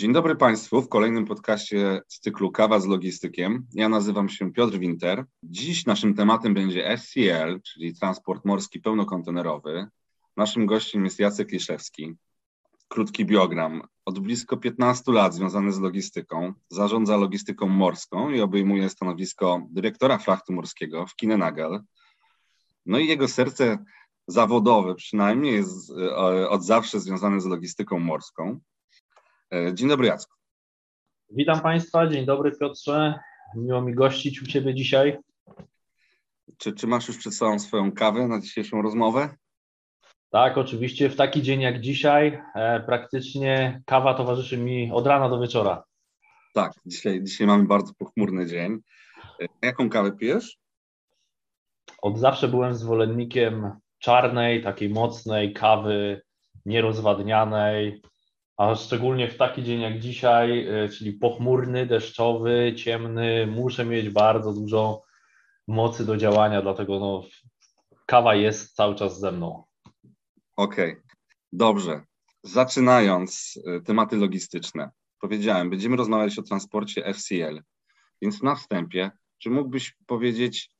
Dzień dobry Państwu w kolejnym podcaście z cyklu Kawa z Logistykiem. Ja nazywam się Piotr Winter. Dziś naszym tematem będzie SCL, czyli transport morski pełnokontenerowy. Naszym gościem jest Jacek Liszewski. Krótki biogram. Od blisko 15 lat związany z logistyką. Zarządza logistyką morską i obejmuje stanowisko dyrektora frachtu morskiego w Kinenagel. No i jego serce zawodowe przynajmniej jest e, od zawsze związane z logistyką morską. E, dzień dobry Jacku. Witam Państwa, dzień dobry Piotrze. Miło mi gościć u Ciebie dzisiaj. Czy, czy masz już przed sobą swoją kawę na dzisiejszą rozmowę? Tak, oczywiście. W taki dzień jak dzisiaj e, praktycznie kawa towarzyszy mi od rana do wieczora. Tak, dzisiaj, dzisiaj mamy bardzo pochmurny dzień. E, jaką kawę pijesz? Od zawsze byłem zwolennikiem czarnej, takiej mocnej kawy, nierozwadnianej, a szczególnie w taki dzień jak dzisiaj, e, czyli pochmurny, deszczowy, ciemny, muszę mieć bardzo dużo mocy do działania, dlatego no, kawa jest cały czas ze mną. Okej, okay. dobrze. Zaczynając e, tematy logistyczne, powiedziałem, będziemy rozmawiać o transporcie FCL, więc na wstępie, czy mógłbyś powiedzieć,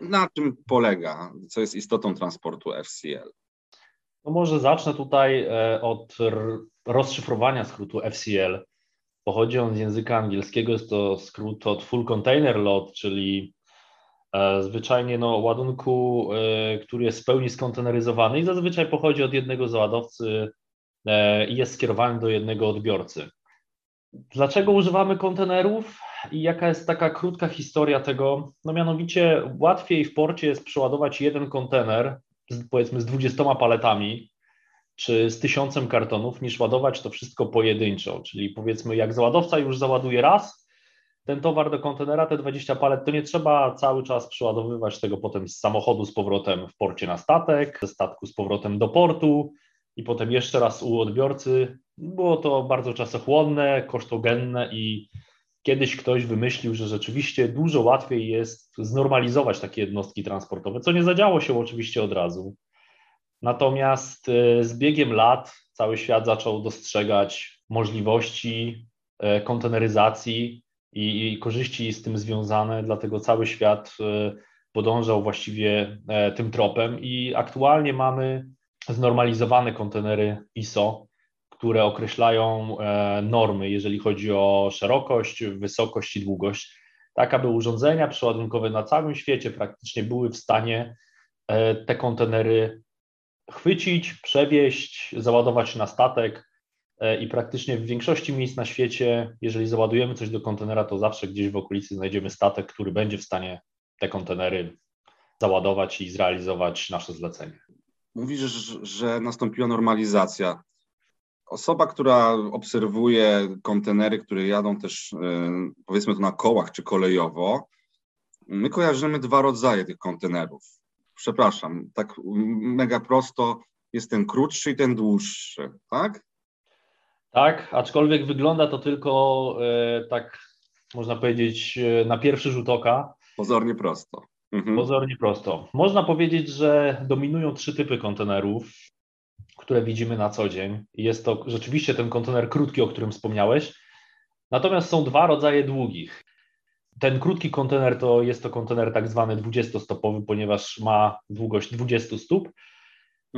na czym polega, co jest istotą transportu FCL? No może zacznę tutaj e, od rozszyfrowania skrótu FCL. Pochodzi on z języka angielskiego, jest to skrót od Full Container Load, czyli e, zwyczajnie no, ładunku, e, który jest w pełni skonteneryzowany i zazwyczaj pochodzi od jednego załadowcy i jest skierowany do jednego odbiorcy. Dlaczego używamy kontenerów i jaka jest taka krótka historia tego? No mianowicie łatwiej w porcie jest przeładować jeden kontener z, powiedzmy z 20 paletami czy z tysiącem kartonów, niż ładować to wszystko pojedynczo. Czyli powiedzmy, jak załadowca już załaduje raz ten towar do kontenera, te 20 palet, to nie trzeba cały czas przeładowywać tego potem z samochodu z powrotem w porcie na statek, ze statku z powrotem do portu i potem jeszcze raz u odbiorcy. Było to bardzo czasochłonne, kosztogenne i kiedyś ktoś wymyślił, że rzeczywiście dużo łatwiej jest znormalizować takie jednostki transportowe, co nie zadziało się oczywiście od razu. Natomiast e, z biegiem lat cały świat zaczął dostrzegać możliwości e, konteneryzacji i, i korzyści z tym związane, dlatego cały świat e, podążał właściwie tym tropem i aktualnie mamy znormalizowane kontenery ISO, które określają normy, jeżeli chodzi o szerokość, wysokość i długość, tak aby urządzenia przeładunkowe na całym świecie praktycznie były w stanie te kontenery chwycić, przewieźć, załadować na statek e, i praktycznie w większości miejsc na świecie, jeżeli załadujemy coś do kontenera, to zawsze gdzieś w okolicy znajdziemy statek, który będzie w stanie te kontenery załadować i zrealizować nasze zlecenie. Mówisz, że nastąpiła normalizacja. Osoba, która obserwuje kontenery, które jadą też e, powiedzmy to na kołach czy kolejowo, my kojarzymy dwa rodzaje tych kontenerów przepraszam, tak mega prosto jest ten krótszy i ten dłuższy, tak? Tak, aczkolwiek wygląda to tylko e, tak, można powiedzieć, e, na pierwszy rzut oka. Pozornie prosto. Mhm. Pozornie prosto. Można powiedzieć, że dominują trzy typy kontenerów, które widzimy na co dzień. Jest to rzeczywiście ten kontener krótki, o którym wspomniałeś. Natomiast są dwa rodzaje długich. Ten krótki kontener to jest to kontener tak zwany 20-stopowy, ponieważ ma długość 20 stóp, e,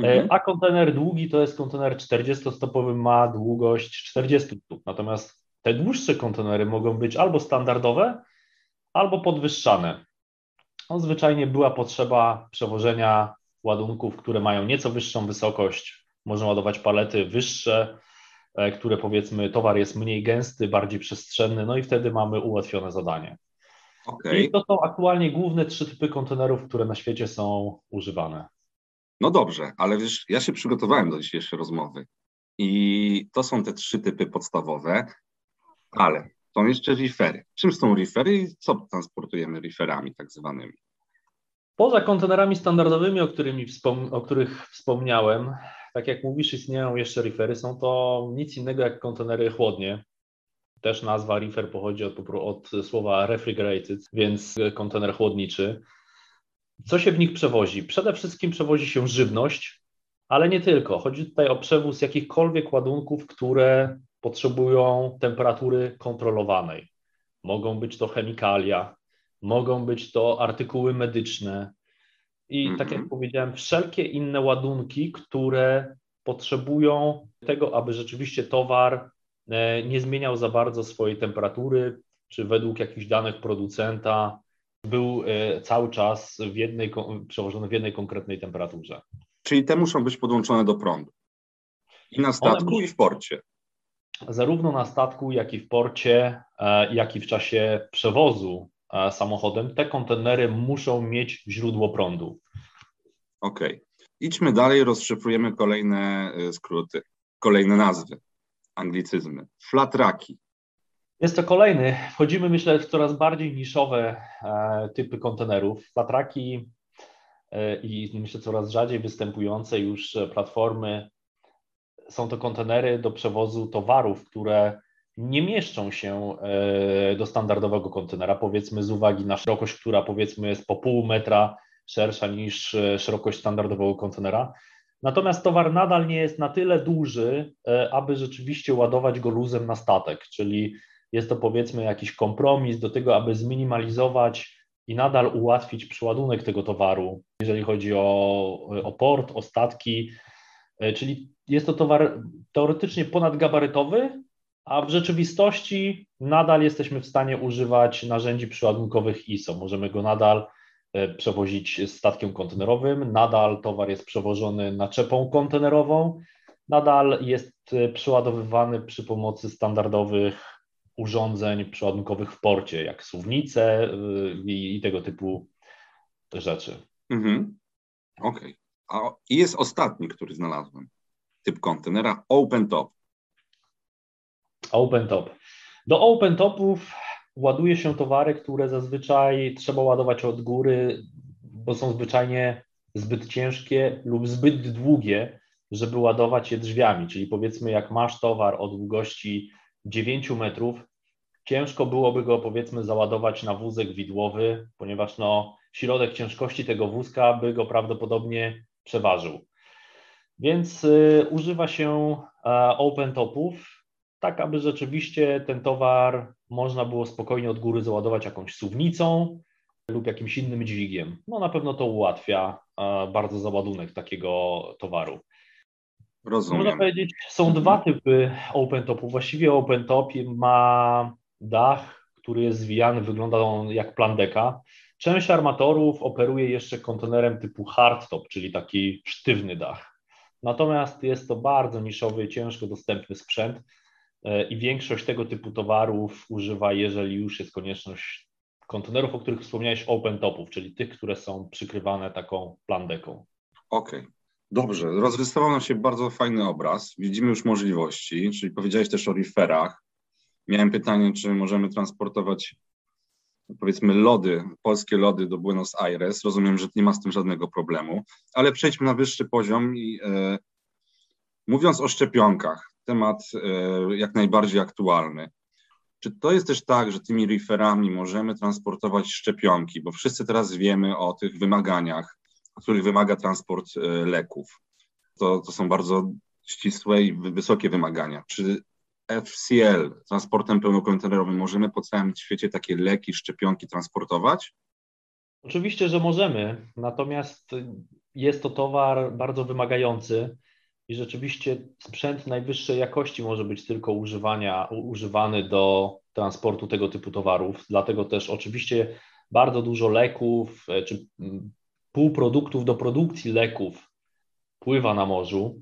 mhm. a kontener długi to jest kontener 40-stopowy, ma długość 40 stóp. Natomiast te dłuższe kontenery mogą być albo standardowe, albo podwyższane. No, zwyczajnie była potrzeba przewożenia ładunków, które mają nieco wyższą wysokość, można ładować palety wyższe, e, które powiedzmy towar jest mniej gęsty, bardziej przestrzenny, no i wtedy mamy ułatwione zadanie. Okay. I to są aktualnie główne trzy typy kontenerów, które na świecie są używane. No dobrze, ale wiesz, ja się przygotowałem do dzisiejszej rozmowy i to są te trzy typy podstawowe, ale są jeszcze refery. Czym są refery i co transportujemy referami tak zwanymi? Poza kontenerami standardowymi, o, którymi wspom o których wspomniałem, tak jak mówisz, istnieją jeszcze refery. Są to nic innego jak kontenery chłodnie. Też nazwa refer pochodzi od, od słowa refrigerated, więc kontener chłodniczy. Co się w nich przewozi? Przede wszystkim przewozi się żywność, ale nie tylko. Chodzi tutaj o przewóz jakichkolwiek ładunków, które potrzebują temperatury kontrolowanej. Mogą być to chemikalia, mogą być to artykuły medyczne i tak jak mhm. powiedziałem, wszelkie inne ładunki, które potrzebują tego, aby rzeczywiście towar e, nie zmieniał za bardzo swojej temperatury, czy według jakichś danych producenta był e, cały czas w jednej, przełożony w jednej konkretnej temperaturze. Czyli te muszą być podłączone do prądu. I na statku, One, i w porcie. Zarówno na statku, jak i w porcie, e, jak i w czasie przewozu samochodem, te kontenery muszą mieć źródło prądu. Okej. Okay. Idźmy dalej, rozszyfrujemy kolejne e, skróty, kolejne nazwy, anglicyzmy. Flatraki. Jest to kolejny. Wchodzimy, myślę, w coraz bardziej niszowe typy kontenerów. Flatraki i myślę coraz rzadziej występujące już platformy są to kontenery do przewozu towarów, które nie mieszczą się e, do standardowego kontenera, powiedzmy z uwagi na szerokość, która powiedzmy jest po pół metra szersza niż e, szerokość standardowego kontenera. Natomiast towar nadal nie jest na tyle duży, e, aby rzeczywiście ładować go luzem na statek, czyli jest to powiedzmy jakiś kompromis do tego, aby zminimalizować i nadal ułatwić przeładunek tego towaru, jeżeli chodzi o, o port, o statki, czyli jest to towar teoretycznie ponadgabarytowy, a w rzeczywistości nadal jesteśmy w stanie używać narzędzi przeładunkowych ISO. Możemy go nadal e, przewozić statkiem kontenerowym, nadal towar jest przewożony naczepą kontenerową, nadal jest e, przeładowywany przy pomocy standardowych urządzeń przeładunkowych w porcie, jak suwnice e, i, i tego typu rzeczy. Mhm. Okej. Okay. I jest ostatni, który znalazłem typ kontenera open top. Open top. Do open topów ładuje się towary, które zazwyczaj trzeba ładować od góry, bo są zwyczajnie zbyt ciężkie lub zbyt długie, żeby ładować je drzwiami. Czyli powiedzmy, jak masz towar o długości 9 metrów, ciężko byłoby go powiedzmy załadować na wózek widłowy, ponieważ no, środek ciężkości tego wózka by go prawdopodobnie przeważył. Więc y, używa się open topów, tak aby rzeczywiście ten towar można było spokojnie od góry załadować jakąś suwnicą lub jakimś innym dźwigiem. No na pewno to ułatwia bardzo załadunek takiego towaru. Rozumiem. Można powiedzieć, są dwa mhm. typy open topów. Właściwie open top ma dach, który jest zwijany, wygląda on jak plandeka. Część armatorów operuje jeszcze kontenerem typu hardtop, czyli taki sztywny dach. Natomiast jest to bardzo niszowy, ciężko dostępny sprzęt e, i większość tego typu towarów używa, jeżeli już jest konieczność kontenerów, o których wspomniałeś, open topów, czyli tych, które są przykrywane taką plandeką. Okej. Okay. Dobrze, rozrysował nam się bardzo fajny obraz. Widzimy już możliwości, czyli powiedziałeś też o referach. Miałem pytanie, czy możemy transportować powiedzmy lody, polskie lody do Buenos Aires. Rozumiem, że nie ma z tym żadnego problemu, ale przejdźmy na wyższy poziom i e, mówiąc o szczepionkach, temat e, jak najbardziej aktualny. Czy to jest też tak, że tymi referami możemy transportować szczepionki, bo wszyscy teraz wiemy o tych wymaganiach, których wymaga transport e, leków. To, to są bardzo ścisłe i wysokie wymagania. Czy FCL, transportem pełnokontenerowym, możemy po całym świecie takie leki, szczepionki transportować? Oczywiście, że możemy, natomiast jest to towar bardzo wymagający i rzeczywiście sprzęt najwyższej jakości może być tylko używania, używany do transportu tego typu towarów. Dlatego też oczywiście bardzo dużo leków e, czy półproduktów do produkcji leków pływa na morzu.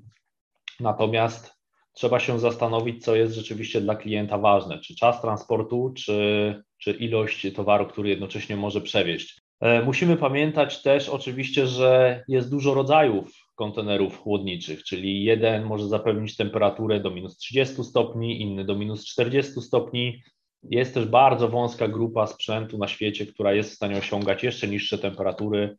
Natomiast trzeba się zastanowić, co jest rzeczywiście dla klienta ważne, czy czas transportu, czy, czy ilość towaru, który jednocześnie może przewieźć. E, musimy pamiętać też oczywiście, że jest dużo rodzajów kontenerów chłodniczych, czyli jeden może zapewnić temperaturę do minus 30 stopni, inny do minus 40 stopni. Jest też bardzo wąska grupa sprzętu na świecie, która jest w stanie osiągać jeszcze niższe temperatury,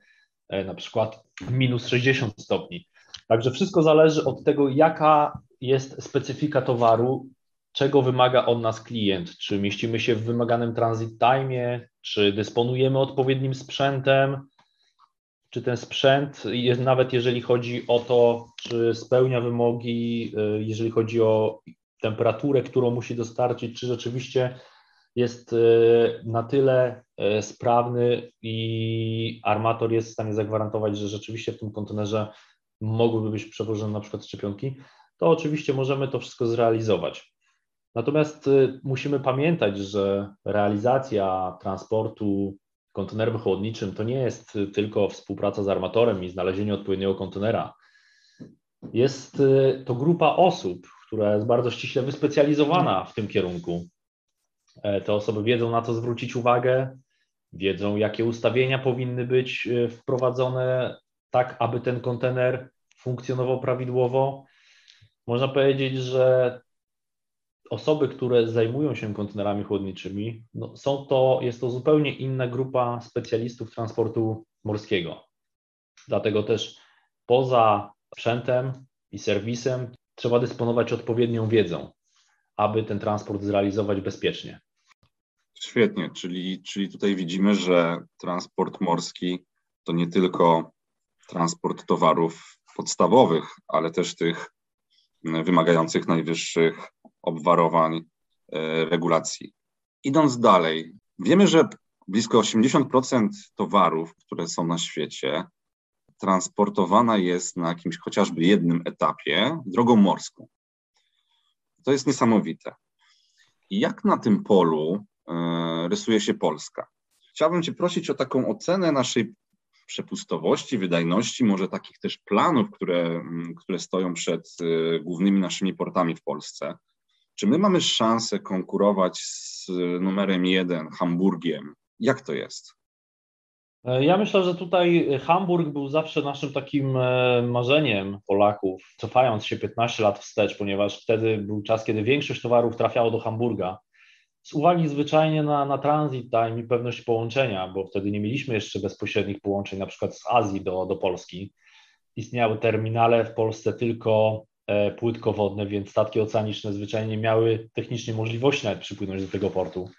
e, na przykład minus 60 stopni. Także wszystko zależy od tego, jaka jest specyfika towaru, czego wymaga od nas klient. Czy mieścimy się w wymaganym transit time, czy dysponujemy odpowiednim sprzętem, czy ten sprzęt, nawet jeżeli chodzi o to, czy spełnia wymogi, e, jeżeli chodzi o temperaturę, którą musi dostarczyć, czy rzeczywiście jest e, na tyle e, sprawny i armator jest w stanie zagwarantować, że rzeczywiście w tym kontenerze mogłyby być przewożone na przykład szczepionki, to oczywiście możemy to wszystko zrealizować. Natomiast musimy pamiętać, że realizacja transportu kontenerem chłodniczym to nie jest tylko współpraca z armatorem i znalezienie odpowiedniego kontenera. Jest to grupa osób, która jest bardzo ściśle wyspecjalizowana w tym kierunku. E, te osoby wiedzą, na co zwrócić uwagę, wiedzą, jakie ustawienia powinny być e, wprowadzone, tak aby ten kontener funkcjonował prawidłowo. Można powiedzieć, że osoby, które zajmują się kontenerami chłodniczymi, no są to, jest to zupełnie inna grupa specjalistów transportu morskiego. Dlatego też poza sprzętem i serwisem trzeba dysponować odpowiednią wiedzą, aby ten transport zrealizować bezpiecznie. Świetnie, czyli, czyli tutaj widzimy, że transport morski to nie tylko transport towarów podstawowych, ale też tych wymagających najwyższych obwarowań, e, regulacji. Idąc dalej, wiemy, że blisko 80% towarów, które są na świecie, transportowana jest na jakimś chociażby jednym etapie drogą morską. To jest niesamowite. Jak na tym polu E, rysuje się Polska. Chciałbym Cię prosić o taką ocenę naszej przepustowości, wydajności, może takich też planów, które, które stoją przed e, głównymi naszymi portami w Polsce. Czy my mamy szansę konkurować z numerem jeden, Hamburgiem? Jak to jest? E, ja myślę, że tutaj Hamburg był zawsze naszym takim marzeniem Polaków, cofając się 15 lat wstecz, ponieważ wtedy był czas, kiedy większość towarów trafiało do Hamburga z uwagi zwyczajnie na, na transit time i pewność połączenia, bo wtedy nie mieliśmy jeszcze bezpośrednich połączeń, na przykład z Azji do, do Polski. Istniały terminale w Polsce tylko e, płytkowodne, więc statki oceaniczne zwyczajnie nie miały technicznie możliwości nawet przypłynąć do tego portu.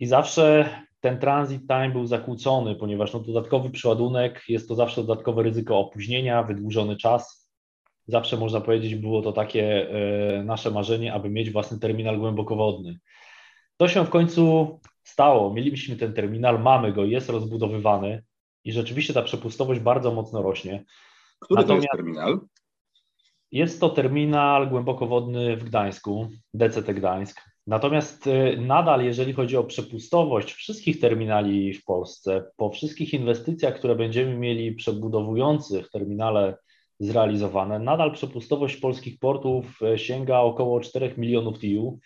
I zawsze ten transit time był zakłócony, ponieważ no, dodatkowy przeładunek jest to zawsze dodatkowe ryzyko opóźnienia, wydłużony czas. Zawsze można powiedzieć, było to takie e, nasze marzenie, aby mieć własny terminal głębokowodny. To się w końcu stało. Mieliśmy ten terminal, mamy go, jest rozbudowywany i rzeczywiście ta przepustowość bardzo mocno rośnie. Który Natomiast to jest terminal? Jest to terminal głębokowodny w Gdańsku, DCT Gdańsk. Natomiast y, nadal, jeżeli chodzi o przepustowość wszystkich terminali w Polsce, po wszystkich inwestycjach, które będziemy mieli przebudowujących terminale zrealizowane, nadal przepustowość polskich portów y, sięga około 4 milionów TU,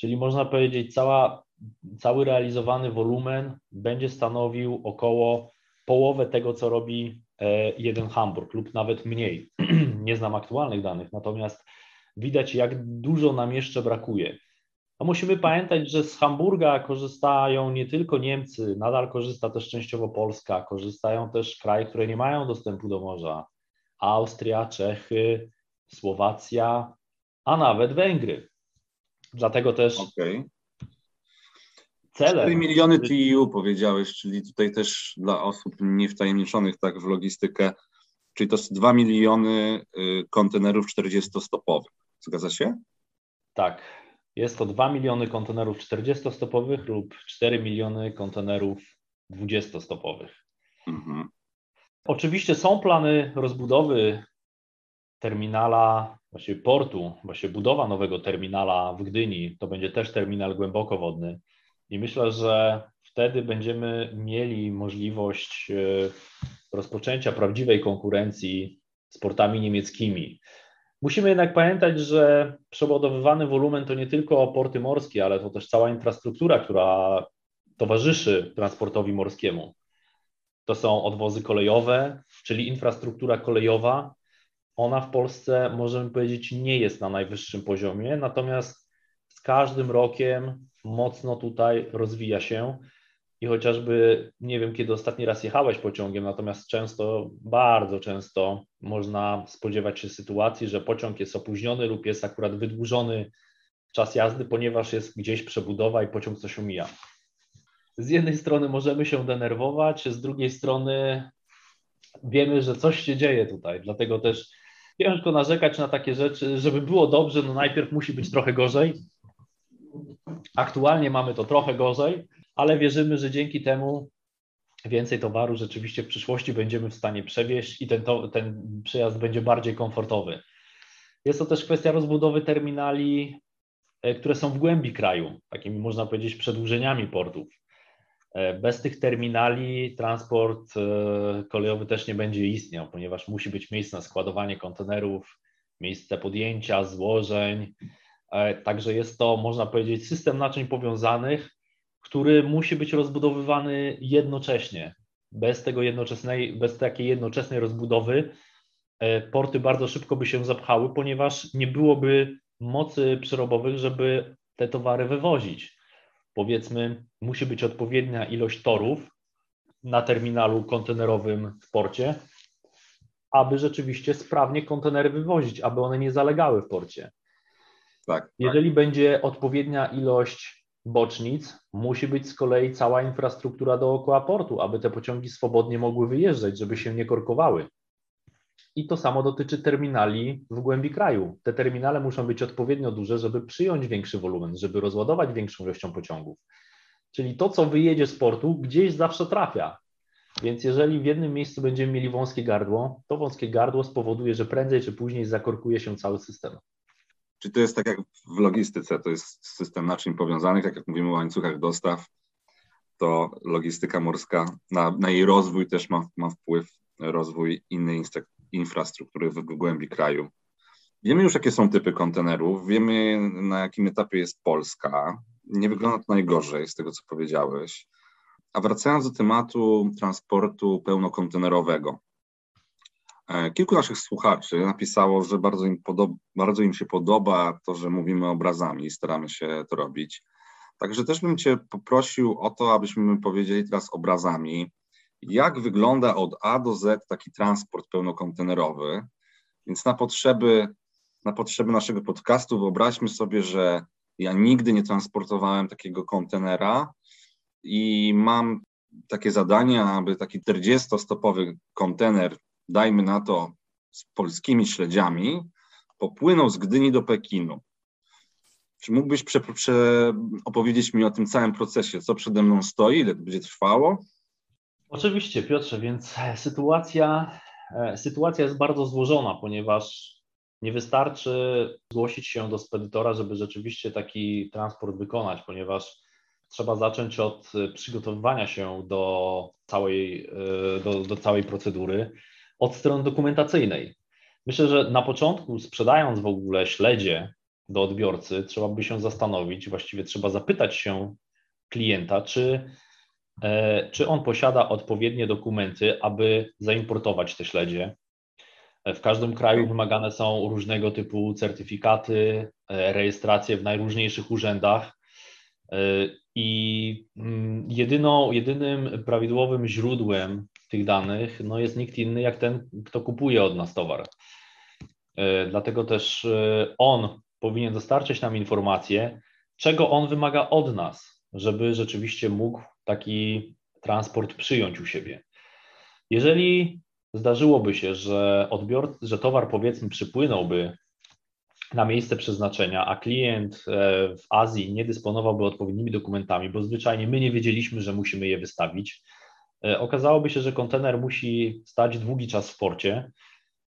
Czyli można powiedzieć, cała, cały realizowany wolumen będzie stanowił około połowę tego, co robi jeden Hamburg lub nawet mniej. Nie znam aktualnych danych, natomiast widać, jak dużo nam jeszcze brakuje. A musimy pamiętać, że z Hamburga korzystają nie tylko Niemcy, nadal korzysta też częściowo Polska, korzystają też kraje, które nie mają dostępu do morza. Austria, Czechy, Słowacja, a nawet Węgry. Dlatego też okay. Celem... 4 miliony TEU powiedziałeś, czyli tutaj też dla osób niewtajemniczonych tak w logistykę, czyli to jest 2 miliony y, kontenerów 40-stopowych. Zgadza się? Tak. Jest to 2 miliony kontenerów 40-stopowych lub 4 miliony kontenerów 20-stopowych. Mhm. Oczywiście są plany rozbudowy terminala, właściwie portu, właśnie budowa nowego terminala w Gdyni, to będzie też terminal głębokowodny. I myślę, że wtedy będziemy mieli możliwość e, rozpoczęcia prawdziwej konkurencji z portami niemieckimi. Musimy jednak pamiętać, że przebudowywany wolumen to nie tylko porty morskie, ale to też cała infrastruktura, która towarzyszy transportowi morskiemu. To są odwozy kolejowe, czyli infrastruktura kolejowa, ona w Polsce, możemy powiedzieć, nie jest na najwyższym poziomie, natomiast z każdym rokiem mocno tutaj rozwija się i chociażby nie wiem, kiedy ostatni raz jechałeś pociągiem, natomiast często, bardzo często można spodziewać się sytuacji, że pociąg jest opóźniony lub jest akurat wydłużony czas jazdy, ponieważ jest gdzieś przebudowa i pociąg coś omija. Z jednej strony możemy się denerwować, z drugiej strony wiemy, że coś się dzieje tutaj, dlatego też ciężko narzekać na takie rzeczy, żeby było dobrze, no najpierw musi być trochę gorzej. Aktualnie mamy to trochę gorzej, ale wierzymy, że dzięki temu więcej towaru rzeczywiście w przyszłości będziemy w stanie przewieźć i ten, to, ten przejazd będzie bardziej komfortowy. Jest to też kwestia rozbudowy terminali, e, które są w głębi kraju, takimi można powiedzieć przedłużeniami portów. E, bez tych terminali transport e, kolejowy też nie będzie istniał, ponieważ musi być miejsce na składowanie kontenerów, miejsce podjęcia, złożeń. Także jest to, można powiedzieć, system naczyń powiązanych, który musi być rozbudowywany jednocześnie. Bez tego jednoczesnej, bez takiej jednoczesnej rozbudowy e, porty bardzo szybko by się zapchały, ponieważ nie byłoby mocy przerobowych, żeby te towary wywozić. Powiedzmy, musi być odpowiednia ilość torów na terminalu kontenerowym w porcie, aby rzeczywiście sprawnie kontenery wywozić, aby one nie zalegały w porcie. Tak, tak. Jeżeli tak. będzie odpowiednia ilość bocznic musi być z kolei cała infrastruktura dookoła portu, aby te pociągi swobodnie mogły wyjeżdżać, żeby się nie korkowały. I to samo dotyczy terminali w głębi kraju. Te terminale muszą być odpowiednio duże, żeby przyjąć większy wolumen, żeby rozładować większą ilością pociągów. Czyli to, co wyjedzie z portu, gdzieś zawsze trafia. Więc jeżeli w jednym miejscu będziemy mieli wąskie gardło, to wąskie gardło spowoduje, że prędzej czy później zakorkuje się cały system. Czy to jest tak jak w logistyce, to jest system naczyń powiązanych, tak jak mówimy o łańcuchach dostaw, to logistyka morska, na, na jej rozwój też ma, ma wpływ rozwój innej infrastruktury w głębi kraju. Wiemy już, jakie są typy kontenerów, wiemy, na jakim etapie jest Polska. Nie wygląda to najgorzej z tego, co powiedziałeś. A wracając do tematu transportu pełnokontenerowego, kilku naszych słuchaczy napisało, że bardzo im, podoba, bardzo im się podoba to, że mówimy obrazami i staramy się to robić. Także też bym Cię poprosił o to, abyśmy powiedzieli teraz obrazami, jak wygląda od A do Z taki transport pełnokontenerowy. Więc na potrzeby, na potrzeby naszego podcastu wyobraźmy sobie, że ja nigdy nie transportowałem takiego kontenera i mam takie zadanie, aby taki 40-stopowy kontener dajmy na to, z polskimi śledziami, popłynął z Gdyni do Pekinu. Czy mógłbyś prze, prze, opowiedzieć mi o tym całym procesie, co przede mną stoi, ile to będzie trwało? Oczywiście, Piotrze, więc sytuacja, e, sytuacja jest bardzo złożona, ponieważ nie wystarczy zgłosić się do spedytora, żeby rzeczywiście taki transport wykonać, ponieważ trzeba zacząć od przygotowywania się do całej, e, do, do całej procedury od strony dokumentacyjnej. Myślę, że na początku, sprzedając w ogóle śledzie do odbiorcy, trzeba by się zastanowić, właściwie trzeba zapytać się klienta, czy, e, czy on posiada odpowiednie dokumenty, aby zaimportować te śledzie. W każdym kraju wymagane są różnego typu certyfikaty, e, rejestracje w najróżniejszych urzędach. E, I mm, jedyną, jedynym prawidłowym źródłem tych danych no jest nikt inny jak ten, kto kupuje od nas towar. E, dlatego też e, on powinien dostarczyć nam informację, czego on wymaga od nas, żeby rzeczywiście mógł taki transport przyjąć u siebie. Jeżeli zdarzyłoby się, że odbior, że towar powiedzmy przypłynąłby na miejsce przeznaczenia, a klient e, w Azji nie dysponowałby odpowiednimi dokumentami, bo zwyczajnie my nie wiedzieliśmy, że musimy je wystawić, okazałoby się, że kontener musi stać długi czas w porcie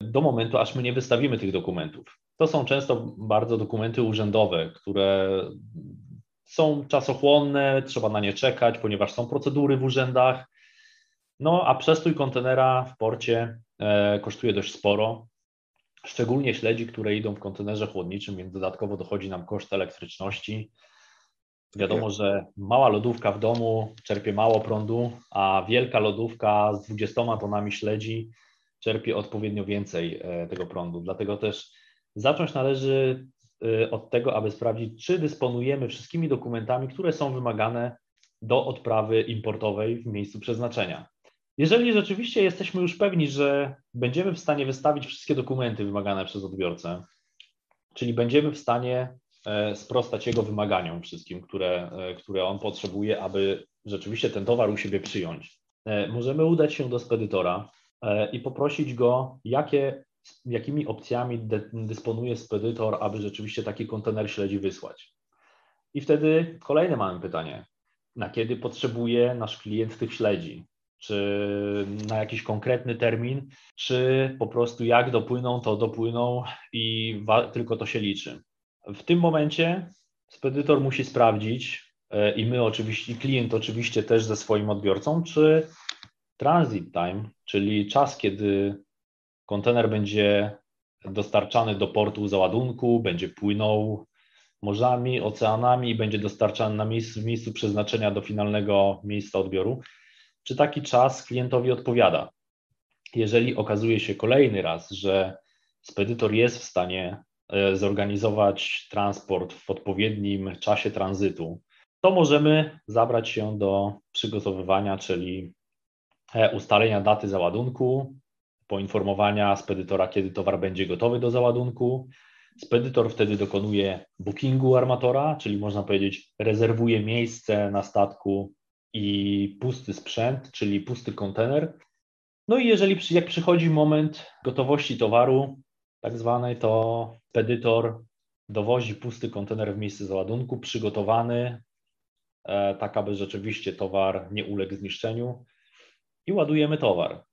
do momentu, aż my nie wystawimy tych dokumentów. To są często bardzo dokumenty urzędowe, które są czasochłonne, trzeba na nie czekać, ponieważ są procedury w urzędach. No a przestój kontenera w porcie e, kosztuje dość sporo, szczególnie śledzi, które idą w kontenerze chłodniczym, więc dodatkowo dochodzi nam koszt elektryczności. Wiadomo, że mała lodówka w domu czerpie mało prądu, a wielka lodówka z 20 tonami śledzi czerpie odpowiednio więcej e, tego prądu. Dlatego też zacząć należy y, od tego, aby sprawdzić, czy dysponujemy wszystkimi dokumentami, które są wymagane do odprawy importowej w miejscu przeznaczenia. Jeżeli rzeczywiście jesteśmy już pewni, że będziemy w stanie wystawić wszystkie dokumenty wymagane przez odbiorcę, czyli będziemy w stanie e, sprostać jego wymaganiom wszystkim, które, e, które on potrzebuje, aby rzeczywiście ten towar u siebie przyjąć, e, możemy udać się do spedytora i poprosić go, jakie, jakimi opcjami dysponuje spedytor, aby rzeczywiście taki kontener śledzi wysłać. I wtedy kolejne mamy pytanie. Na kiedy potrzebuje nasz klient tych śledzi? czy na jakiś konkretny termin, czy po prostu jak dopłyną, to dopłyną i tylko to się liczy. W tym momencie spedytor musi sprawdzić e, i my oczywiście, klient oczywiście też ze swoim odbiorcą, czy transit time, czyli czas, kiedy kontener będzie dostarczany do portu załadunku, będzie płynął morzami, oceanami i będzie dostarczany na miejscu, w miejscu przeznaczenia do finalnego miejsca odbioru, czy taki czas klientowi odpowiada. Jeżeli okazuje się kolejny raz, że spedytor jest w stanie zorganizować transport w odpowiednim czasie tranzytu, to możemy zabrać się do przygotowywania, czyli e, ustalenia daty załadunku, poinformowania spedytora, kiedy towar będzie gotowy do załadunku. Spedytor wtedy dokonuje bookingu armatora, czyli można powiedzieć, rezerwuje miejsce na statku i pusty sprzęt, czyli pusty kontener. No i jeżeli jak przychodzi moment gotowości towaru, tak zwanej, to pedytor dowozi pusty kontener w miejsce załadunku, przygotowany, e, tak aby rzeczywiście towar nie uległ zniszczeniu i ładujemy towar.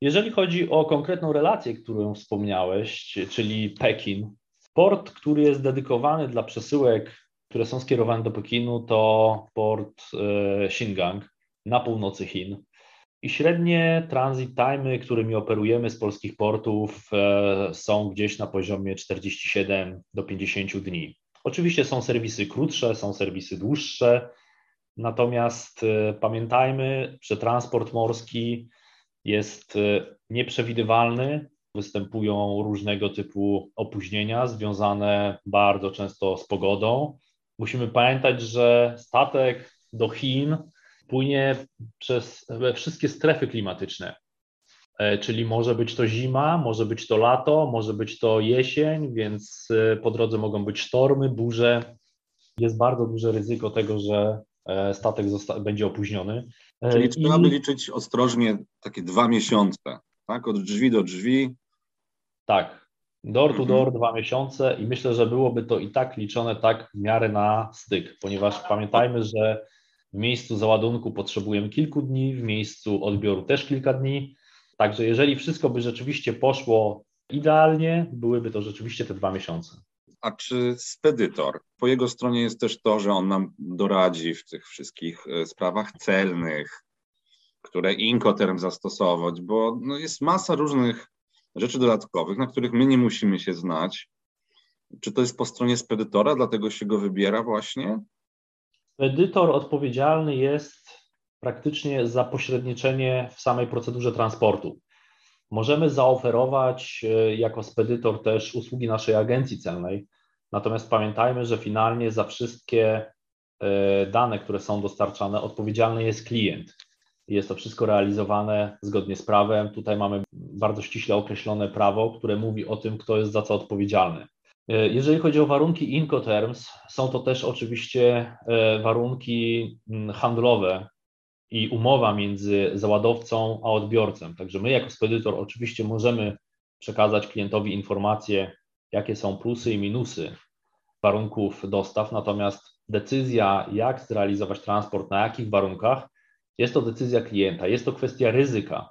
Jeżeli chodzi o konkretną relację, którą wspomniałeś, czyli Pekin, port, który jest dedykowany dla przesyłek które są skierowane do Pekinu, to port e, Xingang na północy Chin. I średnie transit timey, którymi operujemy z polskich portów, e, są gdzieś na poziomie 47 do 50 dni. Oczywiście są serwisy krótsze, są serwisy dłuższe, natomiast e, pamiętajmy, że transport morski jest nieprzewidywalny, występują różnego typu opóźnienia związane bardzo często z pogodą, musimy pamiętać, że statek do Chin płynie przez wszystkie strefy klimatyczne. E, czyli może być to zima, może być to lato, może być to jesień, więc e, po drodze mogą być sztormy, burze. Jest bardzo duże ryzyko tego, że e, statek będzie opóźniony. Czyli trzeba by liczyć ostrożnie takie dwa miesiące, tak? Od drzwi do drzwi. Tak, Door to mhm. door dwa miesiące i myślę, że byłoby to i tak liczone tak w miarę na styk, ponieważ pamiętajmy, że w miejscu załadunku potrzebujemy kilku dni, w miejscu odbioru też kilka dni. Także jeżeli wszystko by rzeczywiście poszło idealnie, byłyby to rzeczywiście te dwa miesiące. A czy spedytor, po jego stronie jest też to, że on nam doradzi w tych wszystkich e, sprawach celnych, które Incoterm zastosować, bo no jest masa różnych rzeczy dodatkowych, na których my nie musimy się znać. Czy to jest po stronie spedytora, dlatego się go wybiera właśnie? Edytor odpowiedzialny jest praktycznie za pośredniczenie w samej procedurze transportu. Możemy zaoferować e, jako spedytor też usługi naszej agencji celnej, natomiast pamiętajmy, że finalnie za wszystkie e, dane, które są dostarczane, odpowiedzialny jest klient. Jest to wszystko realizowane zgodnie z prawem. Tutaj mamy bardzo ściśle określone prawo, które mówi o tym, kto jest za co odpowiedzialny. E, jeżeli chodzi o warunki Incoterms, są to też oczywiście e, warunki mm, handlowe i umowa między załadowcą a odbiorcą. Także my, jako spedytor, oczywiście możemy przekazać klientowi informacje, jakie są plusy i minusy warunków dostaw, natomiast decyzja, jak zrealizować transport, na jakich warunkach, jest to decyzja klienta, jest to kwestia ryzyka,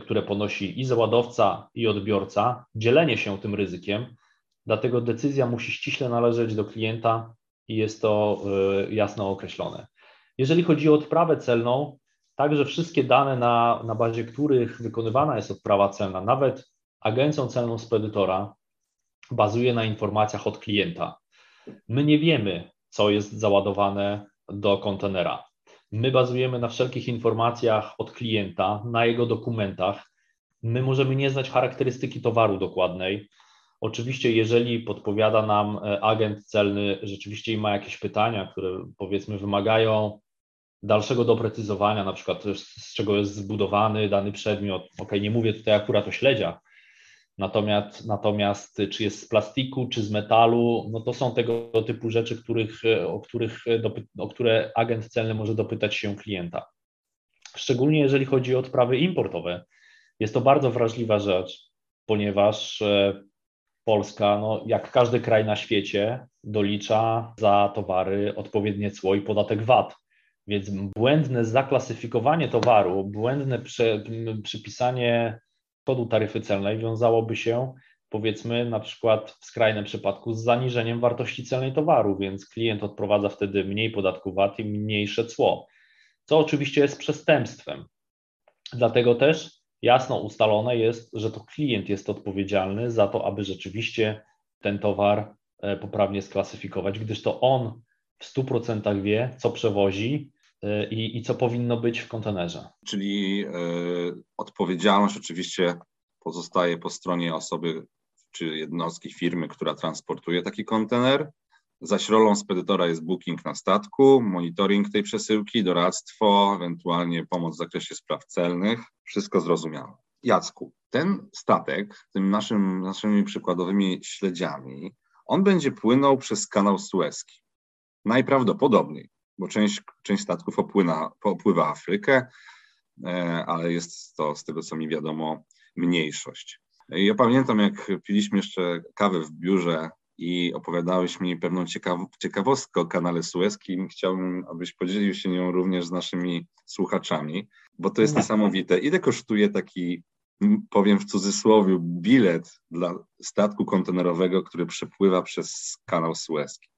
które ponosi i załadowca, i odbiorca, dzielenie się tym ryzykiem, dlatego decyzja musi ściśle należeć do klienta i jest to y, jasno określone. Jeżeli chodzi o odprawę celną, także wszystkie dane, na, na bazie których wykonywana jest odprawa celna, nawet agencją celną spedytora, bazuje na informacjach od klienta. My nie wiemy, co jest załadowane do kontenera. My bazujemy na wszelkich informacjach od klienta, na jego dokumentach. My możemy nie znać charakterystyki towaru dokładnej. Oczywiście, jeżeli podpowiada nam e, agent celny rzeczywiście i ma jakieś pytania, które powiedzmy wymagają dalszego doprecyzowania, na przykład z czego jest zbudowany dany przedmiot. Ok, nie mówię tutaj akurat o śledziach, natomiast, natomiast czy jest z plastiku, czy z metalu, no to są tego typu rzeczy, których, o, których, o które agent celny może dopytać się klienta. Szczególnie jeżeli chodzi o odprawy importowe. Jest to bardzo wrażliwa rzecz, ponieważ e, Polska, no, jak każdy kraj na świecie, dolicza za towary odpowiednie cło i podatek VAT. Więc błędne zaklasyfikowanie towaru, błędne prze, przypisanie kodu taryfy celnej wiązałoby się, powiedzmy, na przykład w skrajnym przypadku z zaniżeniem wartości celnej towaru, więc klient odprowadza wtedy mniej podatku VAT i mniejsze cło, co oczywiście jest przestępstwem. Dlatego też jasno ustalone jest, że to klient jest odpowiedzialny za to, aby rzeczywiście ten towar e, poprawnie sklasyfikować, gdyż to on w 100% wie, co przewozi e, i, i co powinno być w kontenerze. Czyli y, odpowiedzialność oczywiście pozostaje po stronie osoby czy jednostki firmy, która transportuje taki kontener. Zaś rolą spedytora jest booking na statku, monitoring tej przesyłki, doradztwo, ewentualnie pomoc w zakresie spraw celnych. Wszystko zrozumiałe. Jacku, ten statek, tym naszym, naszymi przykładowymi śledziami, on będzie płynął przez kanał Suezki. Najprawdopodobniej, bo część, część statków opłyna, opływa Afrykę, e, ale jest to, z tego co mi wiadomo, mniejszość. Ja pamiętam, jak piliśmy jeszcze kawę w biurze i opowiadałeś mi pewną ciekaw ciekawostkę o kanale Suezkim. Chciałbym, abyś podzielił się nią również z naszymi słuchaczami, bo to jest no. niesamowite. Ile kosztuje taki, powiem w cudzysłowie, bilet dla statku kontenerowego, który przepływa przez kanał Suezki?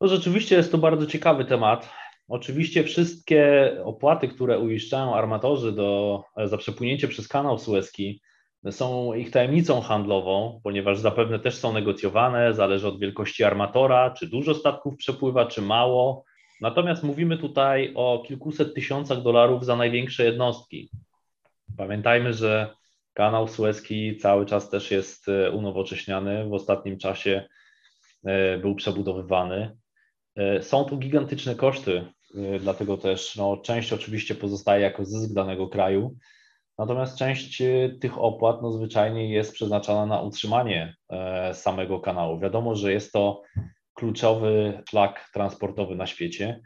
No rzeczywiście jest to bardzo ciekawy temat. Oczywiście wszystkie opłaty, które uiszczają armatorzy do, za przepłynięcie przez kanał Suezki, są ich tajemnicą handlową, ponieważ zapewne też są negocjowane, zależy od wielkości armatora, czy dużo statków przepływa, czy mało. Natomiast mówimy tutaj o kilkuset tysiącach dolarów za największe jednostki. Pamiętajmy, że kanał Suezki cały czas też jest e, unowocześniany. W ostatnim czasie e, był przebudowywany. E, są tu gigantyczne koszty, dlatego też no, część oczywiście pozostaje jako zysk danego kraju. Natomiast część e, tych opłat no, zwyczajnie jest przeznaczona na utrzymanie e, samego kanału. Wiadomo, że jest to kluczowy szlak transportowy na świecie.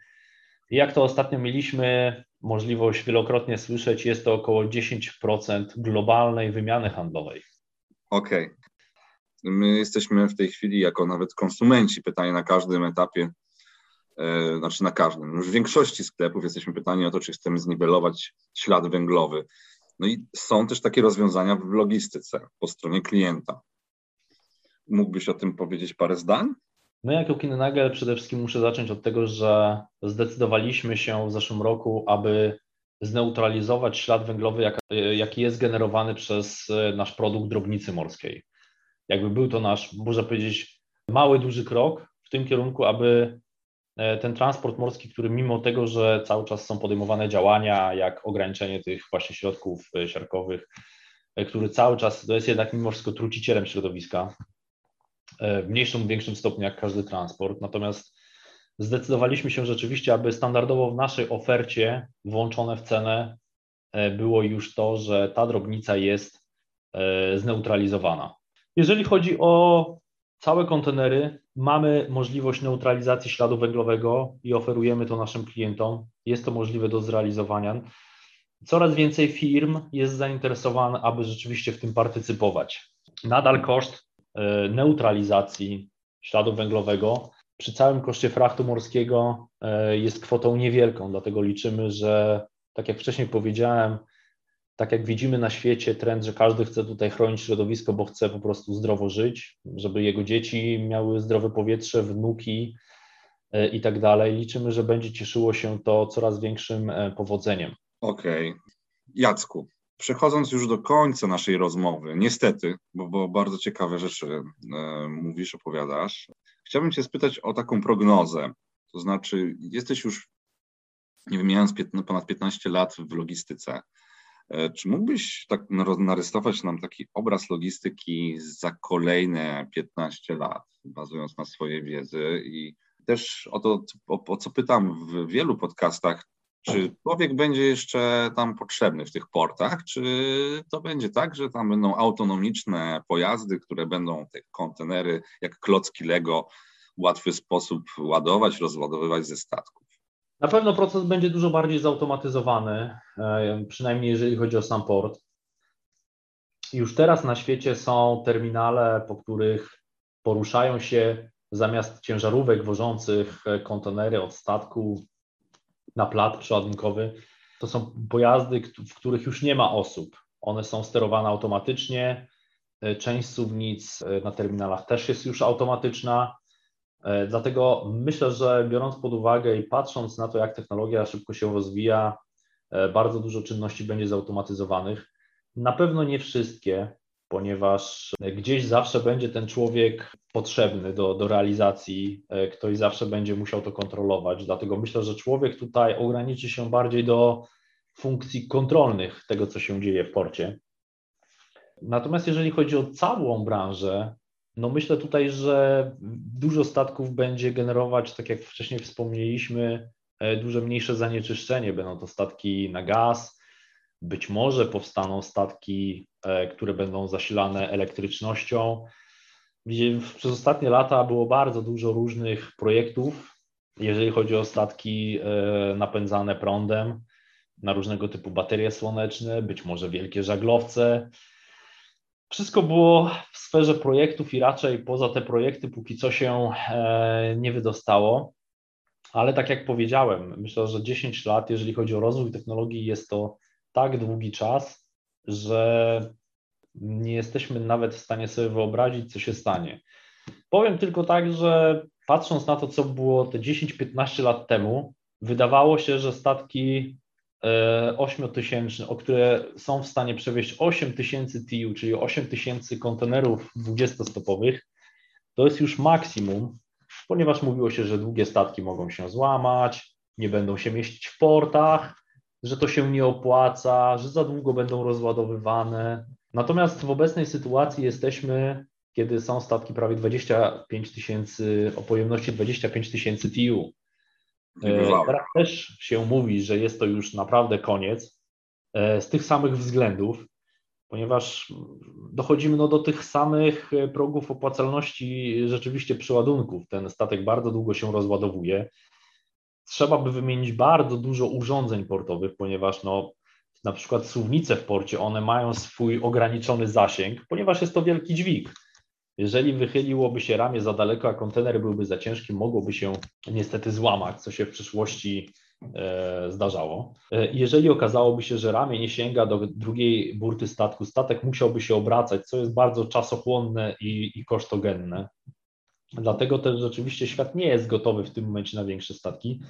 I jak to ostatnio mieliśmy możliwość wielokrotnie słyszeć, jest to około 10% globalnej wymiany handlowej. Okej. Okay. My jesteśmy w tej chwili jako nawet konsumenci pytani na każdym etapie, e, znaczy na każdym, już w większości sklepów jesteśmy pytani o to, czy chcemy zniwelować ślad węglowy. No i są też takie rozwiązania w logistyce po stronie klienta. Mógłbyś o tym powiedzieć parę zdań? My jako Kinnagel przede wszystkim muszę zacząć od tego, że zdecydowaliśmy się w zeszłym roku, aby zneutralizować ślad węglowy, jaki jest generowany przez nasz produkt drobnicy morskiej. Jakby był to nasz, można powiedzieć, mały, duży krok w tym kierunku, aby E, ten transport morski, który mimo tego, że cały czas są podejmowane działania, jak ograniczenie tych właśnie środków e, siarkowych, e, który cały czas to jest jednak mimo wszystko trucicielem środowiska, w mniejszym lub większym stopniu jak każdy transport. Natomiast zdecydowaliśmy się rzeczywiście, aby standardowo w naszej ofercie włączone w cenę było już to, że ta drobnica jest zneutralizowana. Jeżeli chodzi o całe kontenery, mamy możliwość neutralizacji śladu węglowego i oferujemy to naszym klientom. Jest to możliwe do zrealizowania. Coraz więcej firm jest zainteresowanych, aby rzeczywiście w tym partycypować. Nadal koszt e, neutralizacji śladu węglowego przy całym koszcie frachtu morskiego e, jest kwotą niewielką, dlatego liczymy, że tak jak wcześniej powiedziałem, tak jak widzimy na świecie trend, że każdy chce tutaj chronić środowisko, bo chce po prostu zdrowo żyć, żeby jego dzieci miały zdrowe powietrze, wnuki e, i tak dalej. Liczymy, że będzie cieszyło się to coraz większym e, powodzeniem. Okej. Okay. Jacku, przechodząc już do końca naszej rozmowy, niestety, bo, bo bardzo ciekawe rzeczy e, mówisz, opowiadasz, chciałbym Cię spytać o taką prognozę. To znaczy, jesteś już, nie wymieniając, ponad 15 lat w logistyce. E, czy mógłbyś tak narysować nam taki obraz logistyki za kolejne 15 lat, bazując na swojej wiedzy? I też o to, o, o co pytam w wielu podcastach, czy człowiek będzie jeszcze tam potrzebny w tych portach, czy to będzie tak, że tam będą autonomiczne pojazdy, które będą te kontenery jak klocki Lego w łatwy sposób ładować, rozładowywać ze statków? Na pewno proces będzie dużo bardziej zautomatyzowany, e, przynajmniej jeżeli chodzi o sam port. Już teraz na świecie są terminale, po których poruszają się zamiast ciężarówek wożących kontenery od statku na plat przeładunkowy. To są pojazdy, w których już nie ma osób. One są sterowane automatycznie. E, część suwnic e, na terminalach też jest już automatyczna. E, dlatego myślę, że biorąc pod uwagę i patrząc na to, jak technologia szybko się rozwija, bardzo dużo czynności będzie zautomatyzowanych. Na pewno nie wszystkie, ponieważ gdzieś zawsze będzie ten człowiek potrzebny do, do realizacji, e, ktoś zawsze będzie musiał to kontrolować. Dlatego myślę, że człowiek tutaj ograniczy się bardziej do funkcji kontrolnych tego, co się dzieje w porcie. Natomiast jeżeli chodzi o całą branżę, no myślę tutaj, że dużo statków będzie generować, tak jak wcześniej wspomnieliśmy, e, dużo mniejsze zanieczyszczenie. Będą to statki na gaz, być może powstaną statki, e, które będą zasilane elektrycznością. Przez ostatnie lata było bardzo dużo różnych projektów, jeżeli chodzi o statki e, napędzane prądem, na różnego typu baterie słoneczne, być może wielkie żaglowce. Wszystko było w sferze projektów i raczej poza te projekty póki co się e, nie wydostało. Ale tak jak powiedziałem, myślę, że 10 lat, jeżeli chodzi o rozwój technologii, jest to tak długi czas, że nie jesteśmy nawet w stanie sobie wyobrazić, co się stanie. Powiem tylko tak, że patrząc na to, co było te 10-15 lat temu, wydawało się, że statki 8000, e, o które są w stanie przewieźć 8000 TIU, czyli 8000 kontenerów 20-stopowych, to jest już maksimum, ponieważ mówiło się, że długie statki mogą się złamać, nie będą się mieścić w portach, że to się nie opłaca, że za długo będą rozładowywane. Natomiast w obecnej sytuacji jesteśmy, kiedy są statki prawie 25 tysięcy, o pojemności 25 tysięcy TIU. E, teraz też się mówi, że jest to już naprawdę koniec e, z tych samych względów, ponieważ dochodzimy no do tych samych progów opłacalności rzeczywiście przyładunków. Ten statek bardzo długo się rozładowuje trzeba by wymienić bardzo dużo urządzeń portowych, ponieważ no, na przykład suwnice w porcie, one mają swój ograniczony zasięg, ponieważ jest to wielki dźwig. Jeżeli wychyliłoby się ramię za daleko, a kontener byłby za ciężki, mogłoby się niestety złamać, co się w przyszłości e, zdarzało. E, jeżeli okazałoby się, że ramię nie sięga do drugiej burty statku, statek musiałby się obracać, co jest bardzo czasochłonne i, i kosztogenne. Dlatego też rzeczywiście świat nie jest gotowy w tym momencie na większe statki,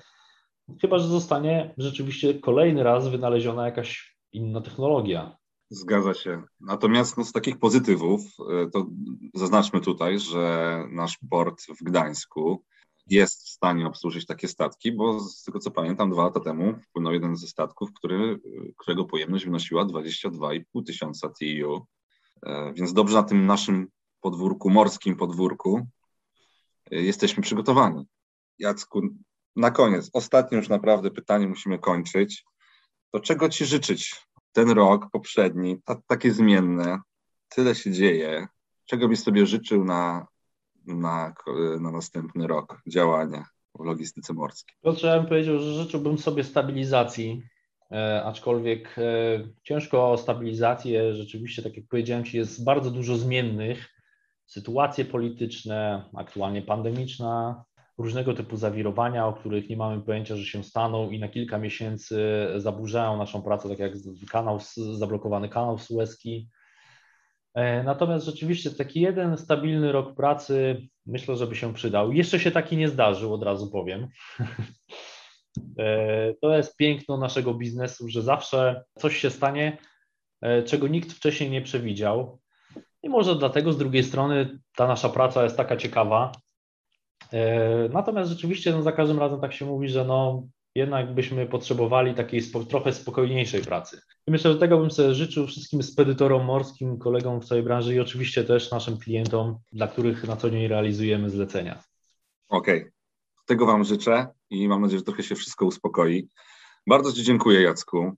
chyba że zostanie rzeczywiście kolejny raz wynaleziona jakaś inna technologia. Zgadza się. Natomiast no, z takich pozytywów, e, to zaznaczmy tutaj, że nasz port w Gdańsku jest w stanie obsłużyć takie statki, bo z tego co pamiętam, dwa lata temu wpłynął jeden ze statków, który, którego pojemność wynosiła 22,5 tysiąca TEU. E, więc dobrze na tym naszym podwórku, morskim podwórku, jesteśmy przygotowani. Jacku, na koniec, ostatnie już naprawdę pytanie musimy kończyć. To czego Ci życzyć? Ten rok poprzedni, ta, takie zmienne, tyle się dzieje. Czego byś sobie życzył na, na, na następny rok działania w logistyce morskiej? To ja bym powiedział, że życzyłbym sobie stabilizacji, e, aczkolwiek e, ciężko o stabilizację. Rzeczywiście, tak jak powiedziałem Ci, jest bardzo dużo zmiennych sytuacje polityczne, aktualnie pandemiczna, różnego typu zawirowania, o których nie mamy pojęcia, że się staną i na kilka miesięcy zaburzają naszą pracę, tak jak kanał, zablokowany kanał sueski. E, natomiast rzeczywiście taki jeden stabilny rok pracy myślę, że by się przydał. Jeszcze się taki nie zdarzył, od razu powiem. E, to jest piękno naszego biznesu, że zawsze coś się stanie, e, czego nikt wcześniej nie przewidział. I może dlatego z drugiej strony ta nasza praca jest taka ciekawa. E, natomiast rzeczywiście no, za każdym razem tak się mówi, że no, jednak byśmy potrzebowali takiej spo, trochę spokojniejszej pracy. I myślę, że tego bym sobie życzył wszystkim spedytorom morskim, kolegom w całej branży i oczywiście też naszym klientom, dla których na co dzień realizujemy zlecenia. Okej, okay. tego Wam życzę i mam nadzieję, że trochę się wszystko uspokoi. Bardzo Ci dziękuję, Jacku,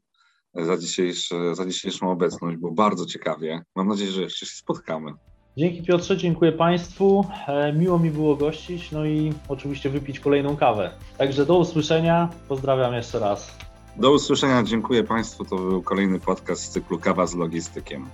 za, dzisiejszy, za dzisiejszą obecność. Było bardzo ciekawie. Mam nadzieję, że jeszcze się spotkamy. Dzięki Piotrze, dziękuję Państwu. E, miło mi było gościć, no i oczywiście wypić kolejną kawę. Także do usłyszenia. Pozdrawiam jeszcze raz. Do usłyszenia, dziękuję Państwu. To był kolejny podcast z cyklu Kawa z Logistykiem.